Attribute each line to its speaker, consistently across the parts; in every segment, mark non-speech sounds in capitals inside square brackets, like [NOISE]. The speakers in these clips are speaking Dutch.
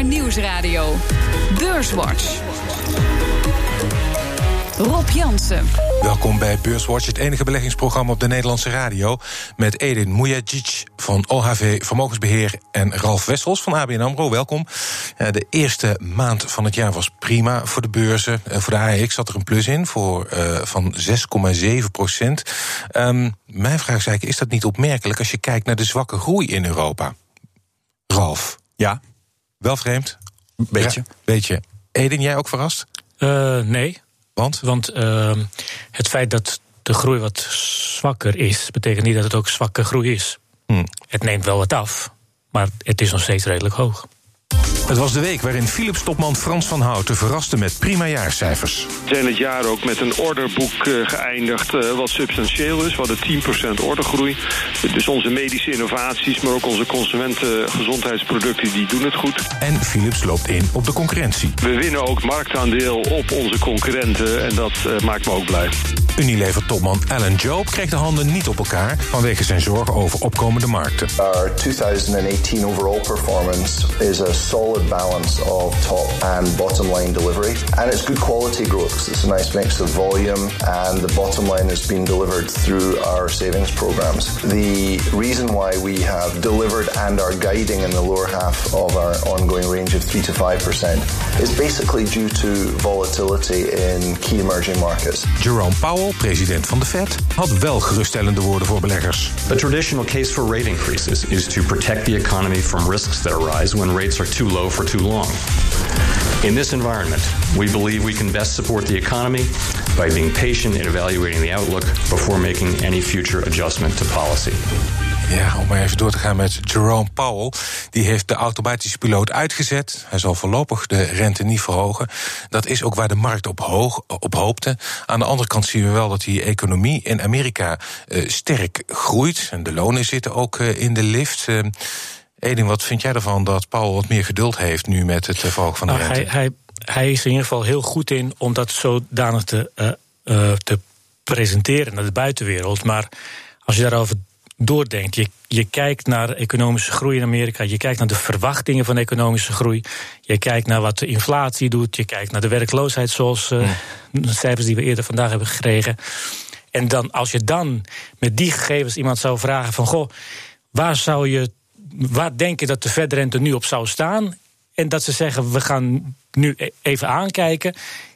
Speaker 1: BNR Nieuwsradio. Beurswatch. Rob Jansen.
Speaker 2: Welkom bij Beurswatch, het enige beleggingsprogramma op de Nederlandse radio. Met Edin Mujagic van OHV Vermogensbeheer en Ralf Wessels van ABN AMRO. Welkom. De eerste maand van het jaar was prima voor de beurzen. Eh, voor de AEX zat er een plus in voor, uh, van 6,7 procent. Um, mijn vraag is eigenlijk, is dat niet opmerkelijk als je kijkt naar de zwakke groei in Europa? Ralf.
Speaker 3: Ja.
Speaker 2: Wel vreemd?
Speaker 3: Beetje.
Speaker 2: Ja, beetje. Edin, jij ook verrast?
Speaker 4: Uh, nee.
Speaker 2: Want?
Speaker 4: Want uh, het feit dat de groei wat zwakker is, betekent niet dat het ook zwakke groei is.
Speaker 2: Hmm.
Speaker 4: Het neemt wel wat af, maar het is nog steeds redelijk hoog.
Speaker 2: Het was de week waarin Philips-topman Frans van Houten verraste met prima jaarcijfers.
Speaker 5: We zijn het jaar ook met een orderboek uh, geëindigd uh, wat substantieel is. We hadden 10% ordergroei. Dus onze medische innovaties, maar ook onze consumentengezondheidsproducten, die doen het goed.
Speaker 2: En Philips loopt in op de concurrentie.
Speaker 5: We winnen ook marktaandeel op onze concurrenten en dat uh, maakt me ook blij.
Speaker 2: Unilever-topman Alan Job kreeg de handen niet op elkaar vanwege zijn zorgen over opkomende markten.
Speaker 6: Our 2018 overall performance is a solid balance of top and bottom line delivery. And it's good quality growth because it's a nice mix of volume and the bottom line has been delivered through our savings programs. The reason why we have delivered and are guiding in the lower half of our ongoing range of 3 to 5% is basically due to volatility in key emerging markets.
Speaker 2: Jerome Powell, president van de Fed, had wel geruststellende woorden voor beleggers.
Speaker 7: The traditional case for rate increases is to protect the economy from risks that arise when rates are too low for too long. In this environment, we believe we can best support the economy by being patient in evaluating the outlook before making any future adjustment to policy.
Speaker 2: Ja, om maar even door te gaan met Jerome Powell. Die heeft de automatische piloot uitgezet. Hij zal voorlopig de rente niet verhogen. Dat is ook waar de markt op, hoog, op hoopte. Aan de andere kant zien we wel dat die economie in Amerika uh, sterk groeit. En de lonen zitten ook uh, in de lift. Uh, Edin, wat vind jij ervan dat Powell wat meer geduld heeft nu met het verhogen van de
Speaker 4: nou,
Speaker 2: rente?
Speaker 4: Hij, hij, hij, is in ieder geval heel goed in om dat zodanig te, uh, te presenteren naar de buitenwereld. Maar als je daarover doordenkt, je, je kijkt naar economische groei in Amerika, je kijkt naar de verwachtingen van economische groei, je kijkt naar wat de inflatie doet, je kijkt naar de werkloosheid, zoals uh, de cijfers die we eerder vandaag hebben gekregen. En dan, als je dan met die gegevens iemand zou vragen van goh, waar zou je waar denk je dat de Fed-rente nu op zou staan? En dat ze zeggen, we gaan nu even aankijken.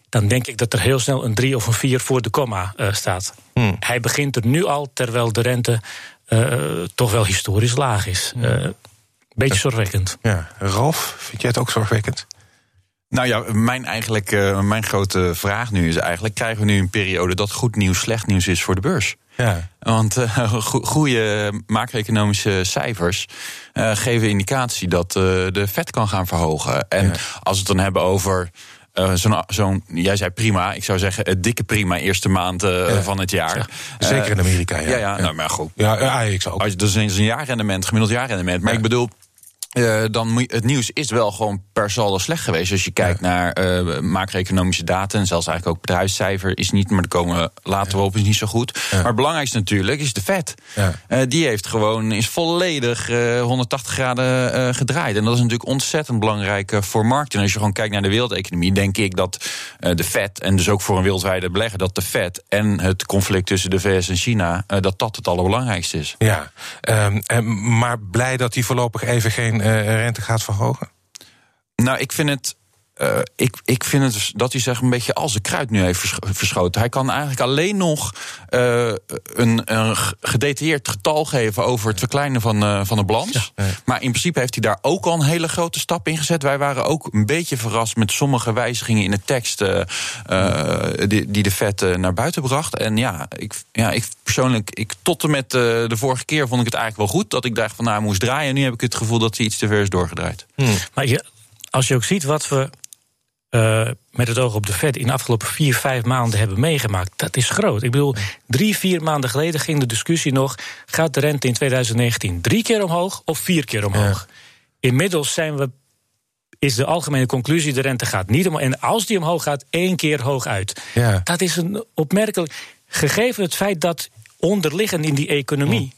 Speaker 4: Dan denk ik dat er heel snel een 3 of een 4 voor de komma uh, staat.
Speaker 2: Hmm.
Speaker 4: Hij begint er nu al, terwijl de rente uh, toch wel historisch laag is. Uh, beetje zorgwekkend.
Speaker 2: Ja. Ralf, vind jij het ook zorgwekkend?
Speaker 3: Nou ja, mijn, eigenlijk, uh, mijn grote vraag nu is eigenlijk... krijgen we nu een periode dat goed nieuws slecht nieuws is voor de beurs?
Speaker 2: Ja.
Speaker 3: Want [LAUGHS] uh, goede macro-economische cijfers uh, geven indicatie dat uh, de vet kan gaan verhogen. En ja. als we het dan hebben over. Uh, Zo'n, zo jij zei prima, ik zou zeggen het dikke prima eerste maand uh, ja. van het jaar.
Speaker 2: Ja. Zeker in Amerika, ja.
Speaker 3: Ja, ja, nou, maar goed.
Speaker 2: Ja, ja ik zou ook.
Speaker 3: Als, dat is een jaarrendement, gemiddeld jaarrendement. Maar ik bedoel, uh, dan het nieuws is wel gewoon per saldo slecht geweest. Als je kijkt ja. naar uh, macro-economische data en zelfs eigenlijk ook bedrijfscijfer is niet, maar daar komen later ja. op, is niet zo goed. Ja. Maar het belangrijkste natuurlijk is de Fed. Uh, die heeft gewoon is volledig 180 graden gedraaid. En dat is natuurlijk ontzettend belangrijk voor markten. En als je gewoon kijkt naar de wereldeconomie, denk ik dat de Fed, en dus ook voor een wereldwijde belegger, dat de Fed en het conflict tussen de VS en China, dat dat het allerbelangrijkste is.
Speaker 2: Ja, um, maar blij dat die voorlopig even geen rente gaat verhogen?
Speaker 3: Nou, ik vind het. Uh, ik, ik vind het dat hij zich een beetje als een kruid nu heeft verschoten. Hij kan eigenlijk alleen nog uh, een, een gedetailleerd getal geven over het verkleinen van, uh, van de balans. Ja, ja. Maar in principe heeft hij daar ook al een hele grote stap in gezet. Wij waren ook een beetje verrast met sommige wijzigingen in de tekst die, die de Fed naar buiten bracht. En ja, ik, ja, ik persoonlijk, ik, tot en met de vorige keer vond ik het eigenlijk wel goed. Dat ik dacht van nou, moest draaien. En nu heb ik het gevoel dat hij iets te ver is doorgedraaid.
Speaker 4: Hmm. Maar je, als je ook ziet wat we uh, met het oog op de Fed in de afgelopen vier, vijf maanden hebben meegemaakt. Dat is groot. Ik bedoel, drie, vier maanden geleden ging de discussie nog: gaat de rente in 2019 drie keer omhoog of vier keer omhoog? Ja. Inmiddels zijn we. Is de algemene conclusie: de rente gaat niet omhoog. En als die omhoog gaat, één keer hoog uit.
Speaker 2: Ja.
Speaker 4: Dat is een opmerkelijk. Gegeven het feit dat onderliggend in die economie.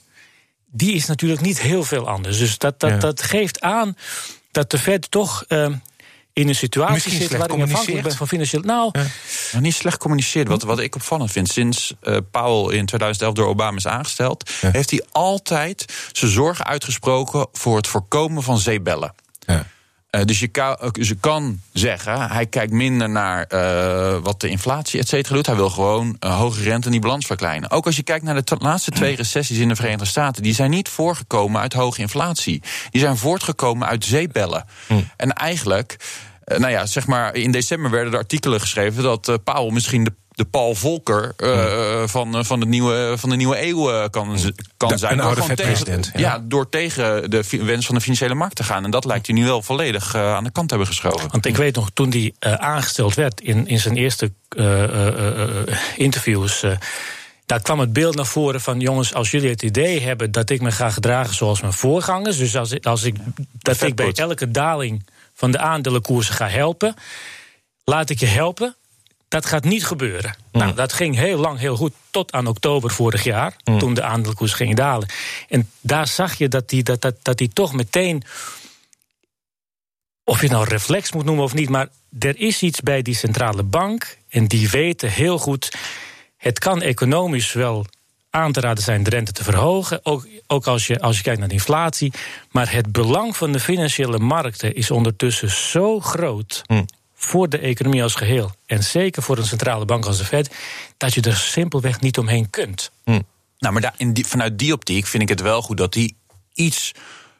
Speaker 4: die is natuurlijk niet heel veel anders. Dus dat, dat, ja. dat geeft aan dat de Fed toch uh, in een situatie
Speaker 2: Misschien
Speaker 4: zit waarin je afhankelijk
Speaker 2: communiceert.
Speaker 4: bent van financieel. Nou,
Speaker 3: niet slecht communiceerd. Wat, wat ik opvallend vind, sinds eh Powell in 2011 door Obama is aangesteld, heeft hij altijd zijn zorgen uitgesproken voor het voorkomen van zeebellen.
Speaker 2: Ja.
Speaker 3: Eh, dus je kan, dus je kan zeggen, hij kijkt minder naar eh, wat de inflatie et cetera doet. Hij wil gewoon eh, hoge rente en die balans verkleinen. Ook als je kijkt naar de laatste twee recessies in de Verenigde Staten... die zijn niet voorgekomen uit hoge inflatie. Die zijn voortgekomen uit zeebellen. En eigenlijk, nou ja, zeg maar... in december werden er artikelen geschreven... dat Powell misschien de de Paul Volcker eh, van, eh, van, de nieuwe, van de nieuwe eeuw eh, kan, kan
Speaker 2: De-
Speaker 3: zijn.
Speaker 2: een
Speaker 3: Door
Speaker 2: oude vetpresident, ja.
Speaker 3: ja, door tegen de wens van de financiële markt te gaan. En dat lijkt hij nu wel volledig eh, aan de kant te hebben geschoven.
Speaker 4: Want ik weet nog, toen die eh, aangesteld werd in, in zijn eerste eh, eh, eh, interviews. eh, daar kwam het beeld naar voren van: jongens, als jullie het idee hebben dat ik me ga gedragen zoals mijn voorgangers. Dus als ik, als ik, dat ik bij elke daling van de aandelenkoersen ga helpen. Laat ik je helpen. Dat gaat niet gebeuren. Nou, dat ging heel lang heel goed, tot aan oktober vorig jaar, toen de aandelenkoers ging dalen. En daar zag je dat die, dat, dat, dat die toch meteen of je het nou reflex moet noemen of niet, maar er is iets bij die centrale bank en die weten heel goed, het kan economisch wel aan te raden zijn de rente te verhogen, ook, ook als, je, als je kijkt naar de inflatie, maar het belang van de financiële markten is ondertussen zo groot voor de economie als geheel en zeker voor een centrale bank als de Fed, dat je er simpelweg niet omheen kunt.
Speaker 3: Nou, maar daar, in die, vanuit die optiek vind ik het wel goed dat hij iets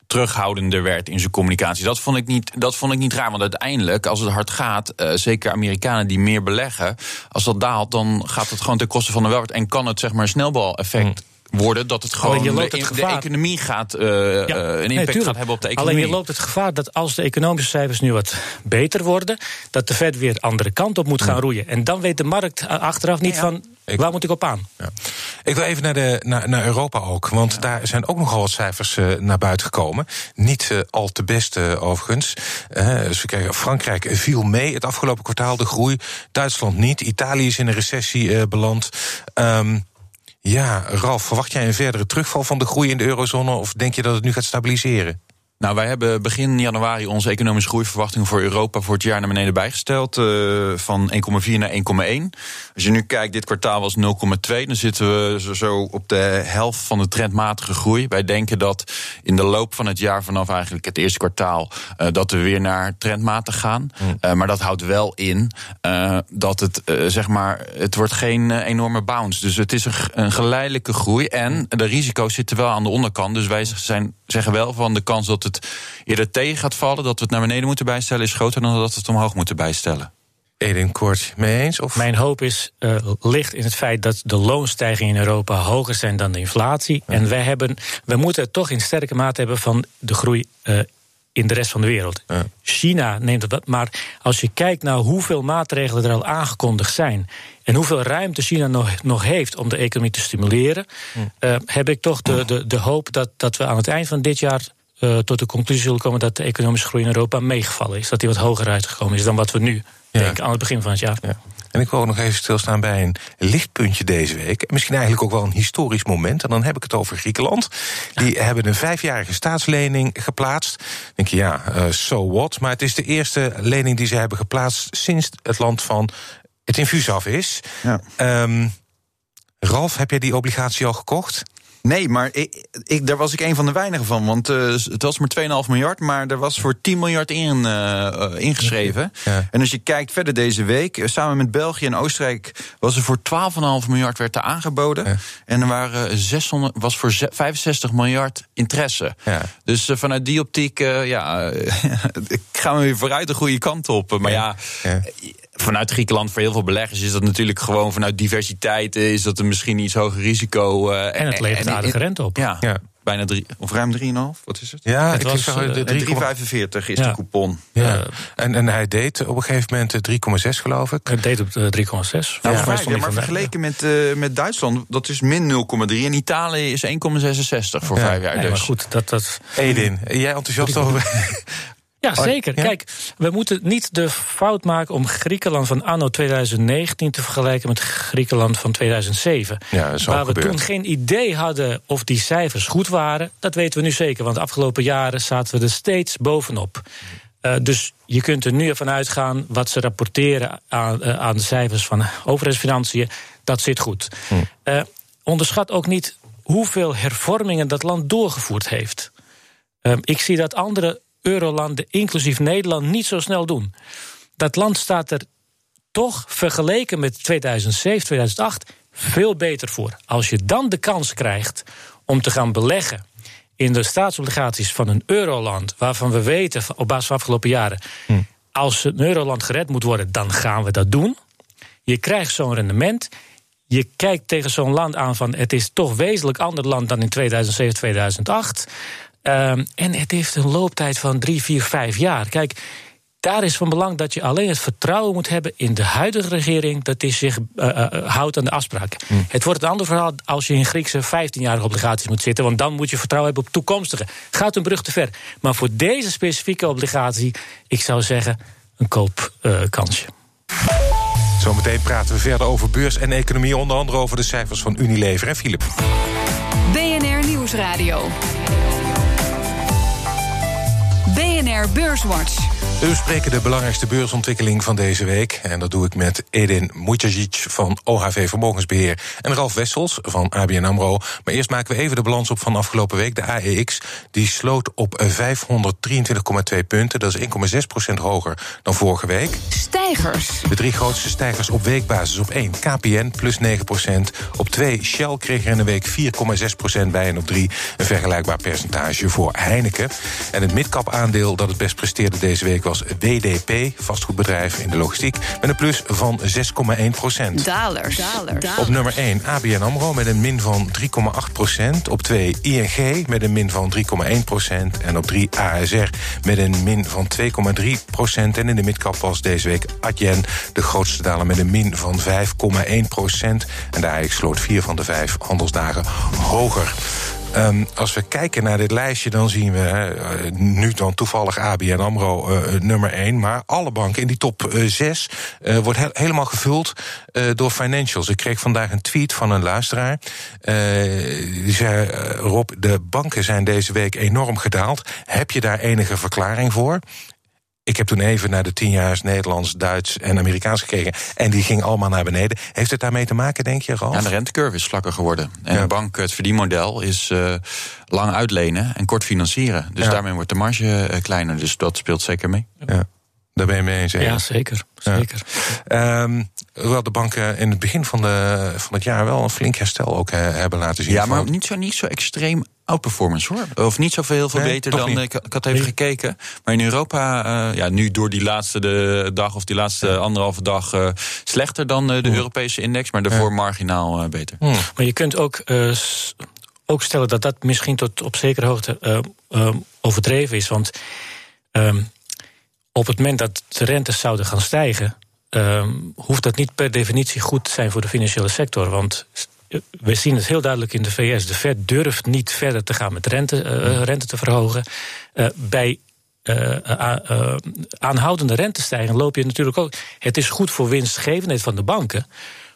Speaker 3: terughoudender werd in zijn communicatie. Dat vond ik niet, dat vond ik niet raar. Want uiteindelijk, als het hard gaat, eh, zeker Amerikanen die meer beleggen, als dat daalt, dan gaat het gewoon ten koste van de welvaart. En kan het zeg maar een snelbal-effect worden dat het gewoon
Speaker 4: je
Speaker 3: de,
Speaker 4: loopt het
Speaker 3: de
Speaker 4: gevaar-
Speaker 3: economie gaat, eh,
Speaker 4: Ja,
Speaker 3: eh, een impact gaat hebben op de economie.
Speaker 4: Alleen je loopt het gevaar dat als de economische cijfers nu wat beter worden, dat de Fed weer de andere kant op moet gaan roeien. En dan weet de markt achteraf niet van
Speaker 2: Ik-
Speaker 4: waar moet ik op aan.
Speaker 2: Ja. Ik wil even naar, de, naar, naar Europa ook. Want daar zijn ook nogal wat cijfers eh, naar buiten gekomen. Niet eh, al te best, eh, overigens. Dus we krijgen, Frankrijk viel mee het afgelopen kwartaal, de groei. Duitsland niet. Italië is in een recessie eh, beland. Ehm, ja, Ralf, verwacht jij een verdere terugval van de groei in de eurozone? Of denk je dat het nu gaat stabiliseren?
Speaker 3: Nou, wij hebben begin januari onze economische groeiverwachtingen voor Europa voor het jaar naar beneden bijgesteld. eh, van 1,4 naar 1,1. Als je nu kijkt, dit kwartaal was 0,2. Dan zitten we zo- op de helft van de trendmatige groei. Wij denken dat in de loop van het jaar, vanaf eigenlijk het eerste kwartaal, eh, dat we weer naar trendmatig gaan. Eh, maar dat houdt wel in dat het, zeg maar, het wordt geen enorme bounce. Dus het is een, een geleidelijke groei. En de risico's zitten wel aan de onderkant. Dus wij zijn, zeggen wel van de kans dat het eerder tegen gaat vallen, dat we het naar beneden moeten bijstellen, is groter dan dat we het omhoog moeten bijstellen.
Speaker 2: Edin, kort mee eens? Of?
Speaker 4: Mijn hoop is, eh, ligt in het feit dat de loonstijgingen in Europa hoger zijn dan de inflatie. En wij, hebben, wij moeten het toch in sterke mate hebben van de groei eh, in de rest van de wereld.
Speaker 2: Ja.
Speaker 4: China neemt wat, maar als je kijkt naar hoeveel maatregelen er al aangekondigd zijn. en hoeveel ruimte China nog, nog heeft om de economie te stimuleren. eh, heb ik toch de, de, de hoop dat, dat we aan het eind van dit jaar. eh, tot de conclusie zullen komen dat de economische groei in Europa meegevallen is. Dat die wat hoger uitgekomen is dan wat we nu
Speaker 2: Ja.
Speaker 4: denken aan het begin van het jaar.
Speaker 2: En ik wil ook nog even stilstaan bij een lichtpuntje deze week. En Misschien eigenlijk ook wel een historisch moment. En dan heb ik het over Griekenland. Die hebben een vijfjarige staatslening geplaatst. Dan denk je, ja, eh, so what? Maar het is de eerste lening die ze hebben geplaatst sinds het land van het infuus af is.
Speaker 8: Ja.
Speaker 2: Ehm, Ralf, heb jij die obligatie al gekocht?
Speaker 8: Nee, maar ik, ik, daar was ik een van de weinigen van. Want eh, het was maar 2,5 miljard, maar er was voor 10 miljard in, eh, eh, ingeschreven.
Speaker 2: Ja.
Speaker 8: En als je kijkt verder deze week, samen met België en Oostenrijk... was er voor 12,5 miljard werd er aangeboden.
Speaker 2: Ja.
Speaker 8: En er waren 600, was voor ze- 65 miljard interesse.
Speaker 2: Ja.
Speaker 8: Dus vanuit die optiek, ja, [LAUGHS] gaan we weer vooruit de goede kant op. Maar Ja.
Speaker 3: Vanuit Griekenland voor heel veel beleggers is dat natuurlijk gewoon vanuit diversiteit eh, is dat een misschien iets hoger risico. eh,
Speaker 4: En het levert aardige rente op.
Speaker 3: Ja,
Speaker 2: Ja.
Speaker 3: bijna drie.
Speaker 8: of ruim 3,5, wat is het?
Speaker 2: Ja,
Speaker 4: Het
Speaker 2: ik
Speaker 4: was,
Speaker 2: zag
Speaker 4: eh,
Speaker 2: de
Speaker 8: En
Speaker 2: 3,5.
Speaker 8: 3,45 is
Speaker 4: Ja.
Speaker 8: de coupon.
Speaker 2: Ja. En, en hij deed op een gegeven moment eh, 3,6 geloof ik.
Speaker 4: Het deed op eh, 3,6. Volgens mij
Speaker 8: Nou,
Speaker 4: stond
Speaker 8: vijf,
Speaker 4: hij
Speaker 8: ja, maar vergeleken met, eh, met Duitsland, dat is min 0,3. En
Speaker 3: Italië is 1,66 voor
Speaker 2: Ja.
Speaker 3: vijf jaar.
Speaker 4: Nee,
Speaker 3: dus.
Speaker 4: maar goed, dat, dat,
Speaker 2: Edin, jij enthousiast over? [LAUGHS]
Speaker 4: Ja, zeker. Kijk, we moeten niet de fout maken om Griekenland van anno 2019 te vergelijken met Griekenland van 2007.
Speaker 2: Ja, dat is
Speaker 4: waar we
Speaker 2: gebeurd.
Speaker 4: toen geen idee hadden of die cijfers goed waren, dat weten we nu zeker. Want de afgelopen jaren zaten we er steeds bovenop. Uh, dus je kunt er nu van uitgaan wat ze rapporteren aan, uh, aan de cijfers van overheidsfinanciën. Dat zit goed.
Speaker 2: Hm.
Speaker 4: Uh, onderschat ook niet hoeveel hervormingen dat land doorgevoerd heeft. ik zie dat andere eurolanden, inclusief Nederland, niet zo snel doen. Dat land staat er toch vergeleken met 2007, 2008 veel beter voor. Als je dan de kans krijgt om te gaan beleggen in de staatsobligaties van een euroland, waarvan we weten op basis van afgelopen jaren, hm. als een euroland gered moet worden, dan gaan we dat doen. Je krijgt zo'n rendement. Je kijkt tegen zo'n land aan van het is toch wezenlijk ander land dan in 2007, 2008. Um, en het heeft een looptijd van drie, vier, vijf jaar. Kijk, daar is van belang dat je alleen het vertrouwen moet hebben in de huidige regering dat die zich uh, uh, houdt aan de afspraken. Mm. Het wordt een ander verhaal als je in Griekse 15-jarige obligaties moet zitten, want dan moet je vertrouwen hebben op toekomstige. Gaat een brug te ver. Maar voor deze specifieke obligatie, ik zou zeggen, een koopkansje.
Speaker 2: Zometeen praten we verder over beurs en economie, onder andere over de cijfers van Unilever en Philip.
Speaker 1: BNR Nieuwsradio. BNR Beurswatch.
Speaker 2: We bespreken de belangrijkste beursontwikkeling van deze week. En dat doe ik met Edin Mujagic van OHV Vermogensbeheer... en Ralf Wessels van ABN AMRO. Maar eerst maken we even de balans op van afgelopen week. De AEX die sloot op 523,2 punten. Dat is 1,6% hoger dan vorige week.
Speaker 1: Stijgers.
Speaker 2: De drie grootste stijgers op weekbasis. Op 1 KPN plus 9% Op 2 Shell kreeg er in de week 4,6% bij. En op 3 een vergelijkbaar percentage voor Heineken. En het midcap aandeel dat het best presteerde deze week was WDP, vastgoedbedrijf in de logistiek, met een plus van 6,1 procent.
Speaker 1: Dalers.
Speaker 2: Op nummer 1 ABN AMRO met een min van 3,8 procent. Op 2 ING met een min van 3,1 procent. En op 3 ASR met een min van 2,3 procent. En in de midcap was deze week Adyen de grootste daler met een min van 5,1 procent. En de AX sloot vier van de vijf handelsdagen hoger. Um, als we kijken naar dit lijstje, dan zien we uh, nu dan toevallig ABN AMRO uh, nummer 1. Maar alle banken in die top 6 uh, wordt he helemaal gevuld door financials. Ik kreeg vandaag een tweet van een luisteraar. die zei, Rob, de banken zijn deze week enorm gedaald. Heb je daar enige verklaring voor? Ik heb toen even naar de tien jaar Nederlands, Duits en Amerikaans gekeken. En die ging allemaal naar beneden. Heeft het daarmee te maken, denk je, Ralf?
Speaker 3: Ja, de rentecurve is vlakker geworden. En ja. de bank, het verdienmodel is uh, lang uitlenen en kort financieren. Dus ja. daarmee wordt de marge uh, kleiner. Dus dat speelt zeker mee.
Speaker 2: Ja. Daar ben je mee eens.
Speaker 4: Ja, zeker. zeker.
Speaker 2: Ja. Um, hoewel de banken in het begin van, de, van het jaar wel een flink herstel ook he, hebben laten zien.
Speaker 3: Ja, maar niet zo, niet zo extreem outperformance hoor. Of niet zoveel heel veel nee, beter dan. Ik, ik, had even nee. gekeken. Maar in Europa, uh, ja, nu door die laatste de dag of die laatste ja. anderhalve dag uh, slechter dan uh, de
Speaker 2: Hmm.
Speaker 3: Europese index, maar daarvoor marginaal beter.
Speaker 2: Hmm.
Speaker 4: Maar je kunt ook, ook stellen dat dat misschien tot op zekere hoogte overdreven is. Want um, op het moment dat de rentes zouden gaan stijgen, um, hoeft dat niet per definitie goed te zijn voor de financiële sector. Want we zien het heel duidelijk in de VS. De Fed durft niet verder te gaan met rente, uh, rente te verhogen. Uh, bij uh, aanhoudende rentestijging loop je natuurlijk ook. Het is goed voor winstgevendheid van de banken.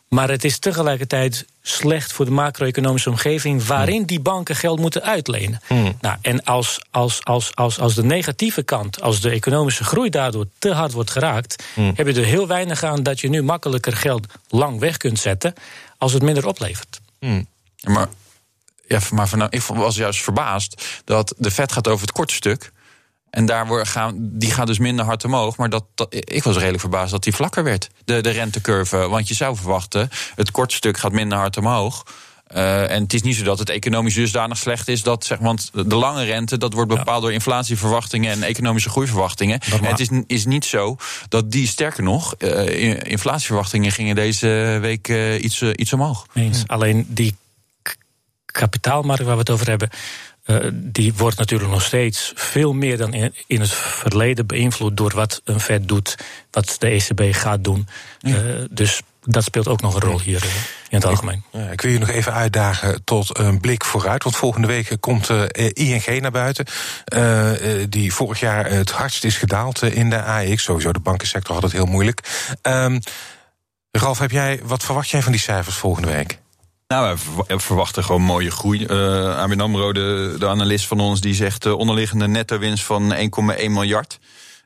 Speaker 4: Maar het is tegelijkertijd slecht voor de macro-economische omgeving waarin die banken geld moeten uitlenen.
Speaker 2: Hmm.
Speaker 4: Nou, en als, als, als, als, als de negatieve kant, als de economische groei daardoor te hard wordt geraakt, heb je er heel weinig aan dat je nu makkelijker geld lang weg kunt zetten als het minder oplevert.
Speaker 2: Hmm.
Speaker 3: Maar, ja, maar van, ik was juist verbaasd dat de Fed gaat over het korte stuk. En daar gaan, die gaat dus minder hard omhoog. Maar dat, dat, ik was redelijk verbaasd dat die vlakker werd, de, de rentecurve. Want je zou verwachten, het korte stuk gaat minder hard omhoog. Uh, en het is niet zo dat het economisch dusdanig slecht is. Dat, zeg, want de lange rente dat wordt bepaald ja. door inflatieverwachtingen en economische groeiverwachtingen. En het is, is niet zo dat die, sterker nog, uh, inflatieverwachtingen gingen deze week uh, iets, iets omhoog.
Speaker 4: Eens. Ja. Alleen die kapitaalmarkt waar we het over hebben. Die wordt natuurlijk nog steeds veel meer dan in, in, het verleden beïnvloed door wat een Fed doet, wat de ECB gaat doen. Ja. Dus dat speelt ook nog een rol hier uh, in het algemeen.
Speaker 2: Ja, ik wil je nog even uitdagen tot een blik vooruit. Want volgende week komt uh, ING naar buiten. Uh, die vorig jaar het hardst is gedaald in de AX. Sowieso de bankensector had het heel moeilijk. Um, Ralf, heb jij, wat verwacht jij van die cijfers volgende week?
Speaker 3: Nou, we verwachten gewoon mooie groei. Uh, ABN AMRO, de, de analist van ons, die zegt uh, onderliggende netto-winst van 1,1 miljard.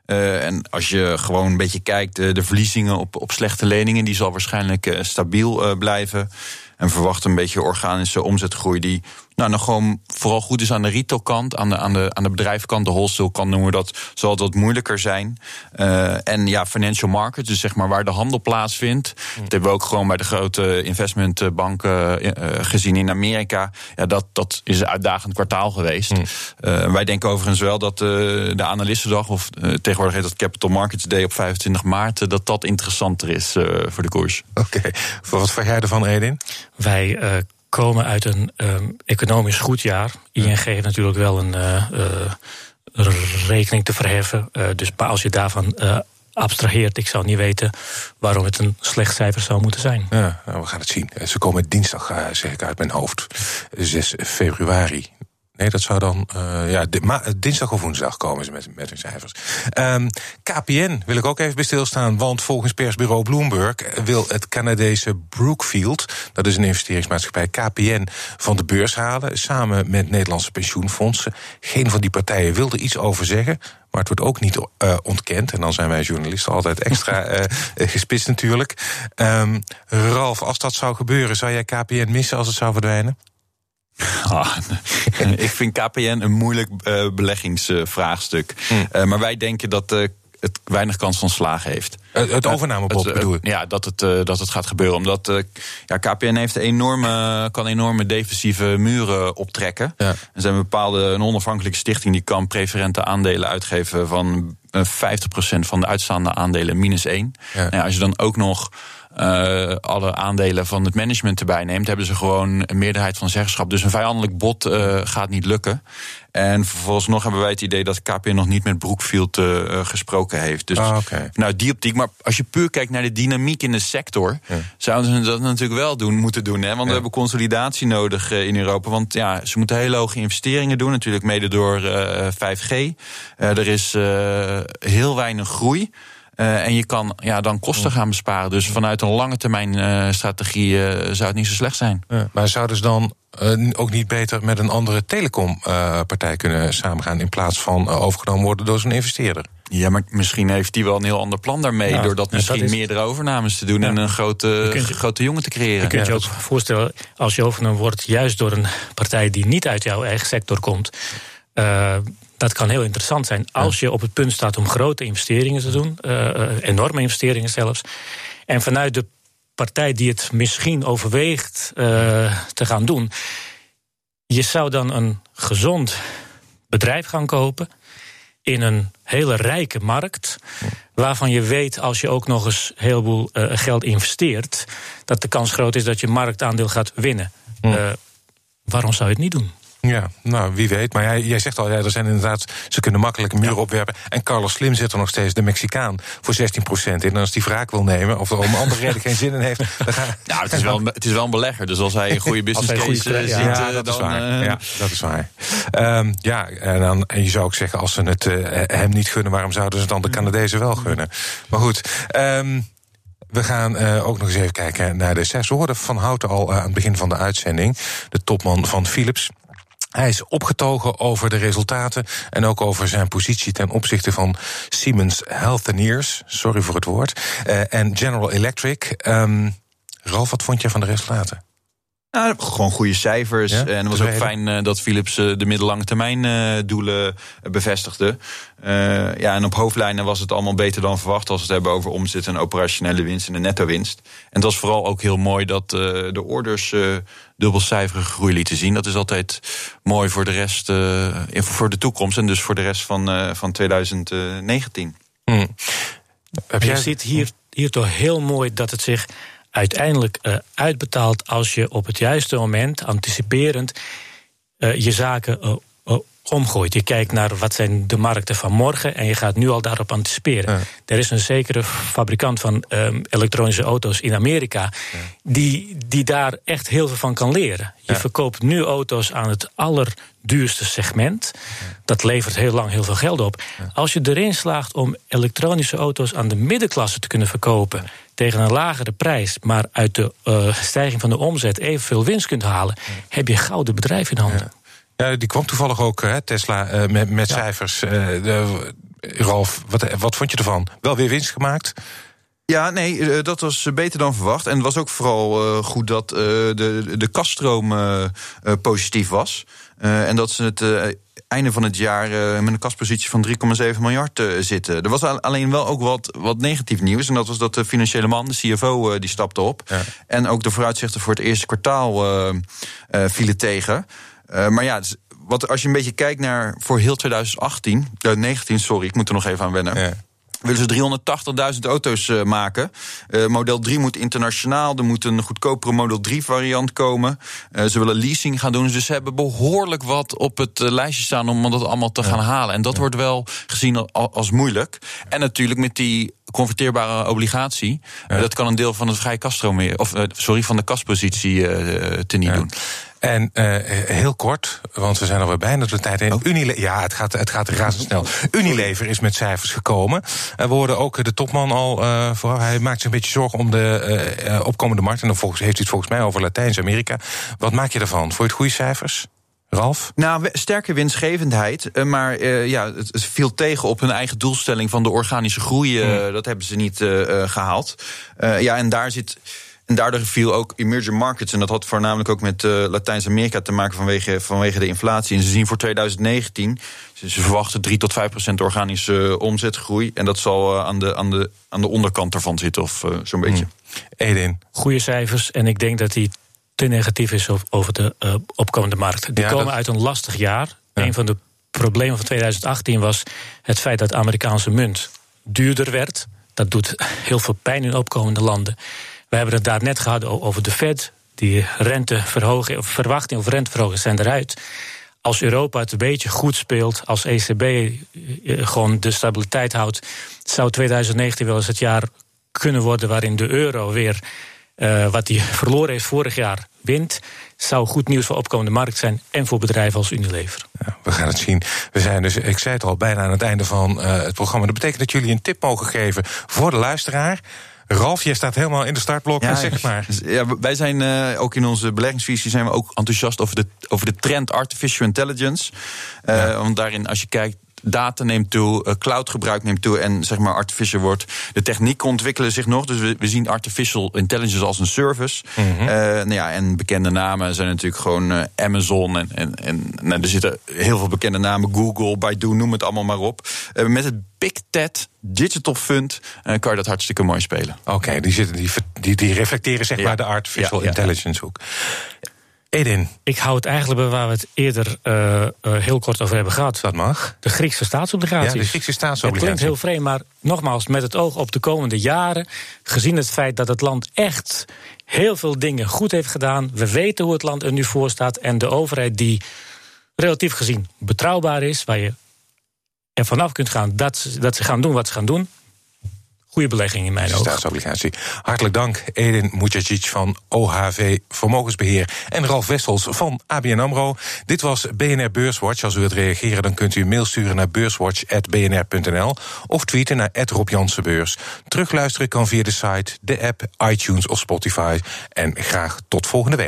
Speaker 3: Uh, en als je gewoon een beetje kijkt, de verliezingen op, op slechte leningen, die zal waarschijnlijk stabiel blijven. En verwachten een beetje organische omzetgroei die nou, nog gewoon vooral goed is aan de retailkant, aan de, aan de, aan de bedrijfskant, de wholesale kant noemen we dat, zal het wat moeilijker zijn. Uh, en ja, financial markets, dus zeg maar waar de handel plaatsvindt. Mm. Dat hebben we ook gewoon bij de grote investmentbanken uh, gezien in Amerika. Ja, dat, dat is een uitdagend kwartaal geweest. Mm. Uh, wij denken overigens wel dat de analistendag, of tegenwoordig heet dat Capital Markets Day op 25 maart, dat dat interessanter is voor de koers.
Speaker 2: Oké, okay. wat vraag jij ervan, Edin?
Speaker 4: Wij komen uit een um, economisch goed jaar. ING heeft natuurlijk wel een uh, uh, rekening te verheffen. Uh, dus als je daarvan abstraheert, ik zou niet weten waarom het een slecht cijfer zou moeten zijn.
Speaker 2: Ja, nou, we gaan het zien. Ze komen dinsdag, zeg ik uit mijn hoofd, 6 februari. Nee, dat zou dan uh, ja, dinsdag of woensdag komen ze met, met hun cijfers. Um, ehm, KPN wil ik ook even bij stilstaan, want volgens persbureau Bloomberg wil het Canadese Brookfield, dat is een investeringsmaatschappij, KPN van de beurs halen, samen met Nederlandse pensioenfondsen. Geen van die partijen wilde iets over zeggen. Maar het wordt ook niet uh, ontkend. En dan zijn wij journalisten altijd extra uh, [LAUGHS] gespitst natuurlijk. Um, Ralf, als dat zou gebeuren, zou jij KPN missen als het zou verdwijnen?
Speaker 3: Ah, [LAUGHS] ik vind KPN een moeilijk uh, beleggingsvraagstuk. Uh, mm. maar wij denken dat uh, het weinig kans van slagen heeft.
Speaker 2: Het, overnamebod bedoel je?
Speaker 3: Ja, dat het, dat het gaat gebeuren. Omdat ja, KPN heeft enorme, kan enorme defensieve muren optrekken. Ja. Er zijn bepaalde, een onafhankelijke stichting die kan preferente aandelen uitgeven van 50% van de uitstaande aandelen minus 1. Ja. Nou, als je dan ook nog uh, alle aandelen van het management erbij neemt, hebben ze gewoon een meerderheid van zeggenschap. Dus een vijandelijk bod uh, gaat niet lukken. En vervolgens nog hebben wij het idee dat KPN nog niet met Brookfield uh, gesproken heeft. Dus
Speaker 2: ah, okay.
Speaker 3: nou, die optiek. Maar als je puur kijkt naar de dynamiek in de sector, ja. zouden ze dat natuurlijk wel doen, moeten doen. Hè? Want ja. we hebben consolidatie nodig in Europa. Want ja, ze moeten hele hoge investeringen doen, natuurlijk mede door 5G. er is heel weinig groei. Uh, en je kan ja, dan kosten gaan besparen. Dus vanuit een lange termijn uh, strategie uh, zou het niet zo slecht zijn.
Speaker 2: Ja, maar zouden ze dan ook niet beter met een andere telecompartij kunnen samengaan... in plaats van overgenomen worden door zo'n investeerder?
Speaker 3: Ja, maar misschien heeft die wel een heel ander plan daarmee. Ja, doordat misschien is... meerdere overnames te doen ja. en een grote, je, grote jongen te creëren.
Speaker 4: Je kunt je ook voorstellen, als je overgenomen wordt, juist door een partij die niet uit jouw eigen sector komt. Dat kan heel interessant zijn als je op het punt staat om grote investeringen te doen, uh, enorme investeringen zelfs. En vanuit de partij die het misschien overweegt uh, te gaan doen, je zou dan een gezond bedrijf gaan kopen in een hele rijke markt. Waarvan je weet, als je ook nog eens heel veel uh, geld investeert, dat de kans groot is dat je marktaandeel gaat winnen. Uh, waarom zou je het niet doen?
Speaker 2: Ja, nou, wie weet. Maar jij, jij zegt al, ja, er zijn inderdaad, ze kunnen makkelijk een muur opwerpen. En Carlos Slim zit er nog steeds, de Mexicaan, voor 16% in. En als die wraak wil nemen, of er om een andere reden geen zin in heeft. [LAUGHS] Dan ga,
Speaker 3: nou, het is, wel, het is wel een belegger. Dus als hij een goede [LAUGHS] business case goede, ziet,
Speaker 2: ja, ja, dat dan, is waar. Uh, ja, dat is waar. Um, ja, en, dan, en je zou ook zeggen, als ze het uh, hem niet gunnen, waarom zouden ze het dan de Canadezen wel gunnen? Maar goed. Um, we gaan uh, ook nog eens even kijken naar de zes. We hoorden Van Houten al uh, aan het begin van de uitzending. De topman van Philips. Hij is opgetogen over de resultaten en ook over zijn positie ten opzichte van Siemens Healthineers, sorry voor het woord, uh, en General Electric. Um, Ralf, wat vond je van de resultaten?
Speaker 3: Nou, gewoon goede cijfers. Ja, en het was ook fijn uh, dat Philips uh, de middellange termijn uh, doelen bevestigde. ja, en op hoofdlijnen was het allemaal beter dan verwacht als we het hebben over omzet en operationele winst en de netto winst. En het was vooral ook heel mooi dat de orders dubbelcijferige groei lieten zien. Dat is altijd mooi voor de rest, voor de toekomst en dus voor de rest van, van 2019. Hmm.
Speaker 4: Heb jij... Je ziet hier, hier toch heel mooi dat het zich uiteindelijk uh, uitbetaalt als je op het juiste moment, anticiperend, uh, je zaken uh, omgooit. Je kijkt naar wat zijn de markten van morgen en je gaat nu al daarop anticiperen. Er is een zekere fabrikant van um, elektronische auto's in Amerika die, die daar echt heel veel van kan leren. Je verkoopt nu auto's aan het allerduurste segment. Dat levert heel lang heel veel geld op. Als je erin slaagt om elektronische auto's aan de middenklasse te kunnen verkopen tegen een lagere prijs, maar uit de uh, stijging van de omzet evenveel winst kunt halen, heb je gouden bedrijf in handen.
Speaker 2: Ja, die kwam toevallig ook, hè, Tesla, uh, met, met ja. cijfers. De, Ralf, wat, wat vond je ervan? Wel weer winst gemaakt?
Speaker 3: Ja, nee, dat was beter dan verwacht. En het was ook vooral uh, goed dat uh, de, de kaststroom uh, positief was. en dat ze het einde van het jaar met een kaspositie van 3,7 miljard zitten. Er was alleen wel ook wat, wat negatief nieuws. En dat was dat de financiële man, de CFO, die stapte op. Ja. En ook de vooruitzichten voor het eerste kwartaal vielen tegen. Uh, maar ja, wat, als je een beetje kijkt naar voor heel 2018, uh, 19, sorry, ik moet er nog even aan wennen. Ja. Willen ze 380.000 auto's uh, maken. Uh, model 3 moet internationaal. Er moet een goedkopere Model 3 variant komen. Uh, ze willen leasing gaan doen. Dus ze hebben behoorlijk wat op het lijstje staan om dat allemaal te ja. gaan halen. En dat ja. wordt wel gezien als moeilijk. En natuurlijk met die converteerbare obligatie. Dat kan een deel van het vrije kaststroom. Of sorry, van de kaspositie teniet doen.
Speaker 2: En uh, heel kort, want we zijn alweer bijna de tijd heen. Oh. Unilever, ja, het gaat, het gaat razendsnel. Unilever is met cijfers gekomen. En we hoorden ook de topman al uh, vooral. Hij maakt zich een beetje zorgen om de uh, opkomende markt. En dan volgens, heeft hij het volgens mij over Latijns-Amerika. Wat maak je ervan? Je het goede cijfers? Ralf?
Speaker 3: Nou, sterke winstgevendheid. Maar uh, ja, het viel tegen op hun eigen doelstelling van de organische groei. Uh, hmm. Dat hebben ze niet uh, gehaald. ja, en daar zit. En daardoor viel ook emerging markets. En dat had voornamelijk ook met uh, Latijns-Amerika te maken vanwege, vanwege de inflatie. En ze zien voor 2019, ze, ze verwachten 3 tot 5 procent organische uh, omzetgroei. En dat zal uh, aan, de, aan, de, aan de onderkant ervan zitten, of zo'n beetje.
Speaker 2: Hmm. Edin.
Speaker 4: Goede cijfers. En ik denk dat die te negatief is over de opkomende markt. Die ja, komen dat... uit een lastig jaar. Ja. Een van de problemen van 2018 was het feit dat de Amerikaanse munt duurder werd. Dat doet heel veel pijn in opkomende landen. We hebben het daar net gehad over de Fed. Die renteverhoging, of verwachting of renteverhoging zijn eruit. Als Europa het een beetje goed speelt, als ECB gewoon de stabiliteit houdt, zou 2019 wel eens het jaar kunnen worden waarin de euro weer uh, wat hij verloren heeft vorig jaar wint. Zou goed nieuws voor opkomende markt zijn en voor bedrijven als Unilever.
Speaker 2: Ja, we gaan het zien. We zijn dus, ik zei het al, bijna aan het einde van het programma. Dat betekent dat jullie een tip mogen geven voor de luisteraar. Ralf, jij staat helemaal in de startblok. Ja, zeg maar.
Speaker 3: Ja, wij zijn uh, ook in onze beleggingsvisie zijn we ook enthousiast over de, over de trend artificial intelligence. Uh, ja. Want daarin, als je kijkt data neemt toe, cloudgebruik neemt toe en zeg maar artificial wordt. De technieken ontwikkelen zich nog, dus we, we zien artificial intelligence als een service. Mm -hmm. nou ja, en bekende namen zijn natuurlijk gewoon uh, Amazon en, en, en nou, er zitten heel veel bekende namen, Google, Baidu, noem het allemaal maar op. Met het Big Ted Digital Fund kan je dat hartstikke mooi spelen.
Speaker 2: Oké, okay, die, zitten, die, die, die reflecteren zeg ja. maar de artificial ja, intelligence hoek. Edin.
Speaker 4: Ik hou het eigenlijk bij waar we het eerder uh, uh, heel kort over hebben gehad.
Speaker 2: Dat mag.
Speaker 4: De Griekse staatsobligaties.
Speaker 2: Ja, de Griekse staatsobligaties.
Speaker 4: Het klinkt heel vreemd, maar nogmaals, met het oog op de komende jaren... gezien het feit dat het land echt heel veel dingen goed heeft gedaan... we weten hoe het land er nu voor staat... en de overheid die relatief gezien betrouwbaar is... waar je er vanaf kunt gaan dat ze, dat ze gaan doen wat ze gaan doen goede belegging in mijn ogen.
Speaker 2: Staatsobligatie. Hartelijk dank, Edin Mujagic van OHV Vermogensbeheer... en Ralf Wessels van ABN AMRO. Dit was BNR Beurswatch. Als u wilt reageren, dan kunt u een mail sturen naar beurswatch.bnr.nl... of tweeten naar Rob. Terugluisteren kan via de site, de app, iTunes of Spotify. En graag tot volgende week.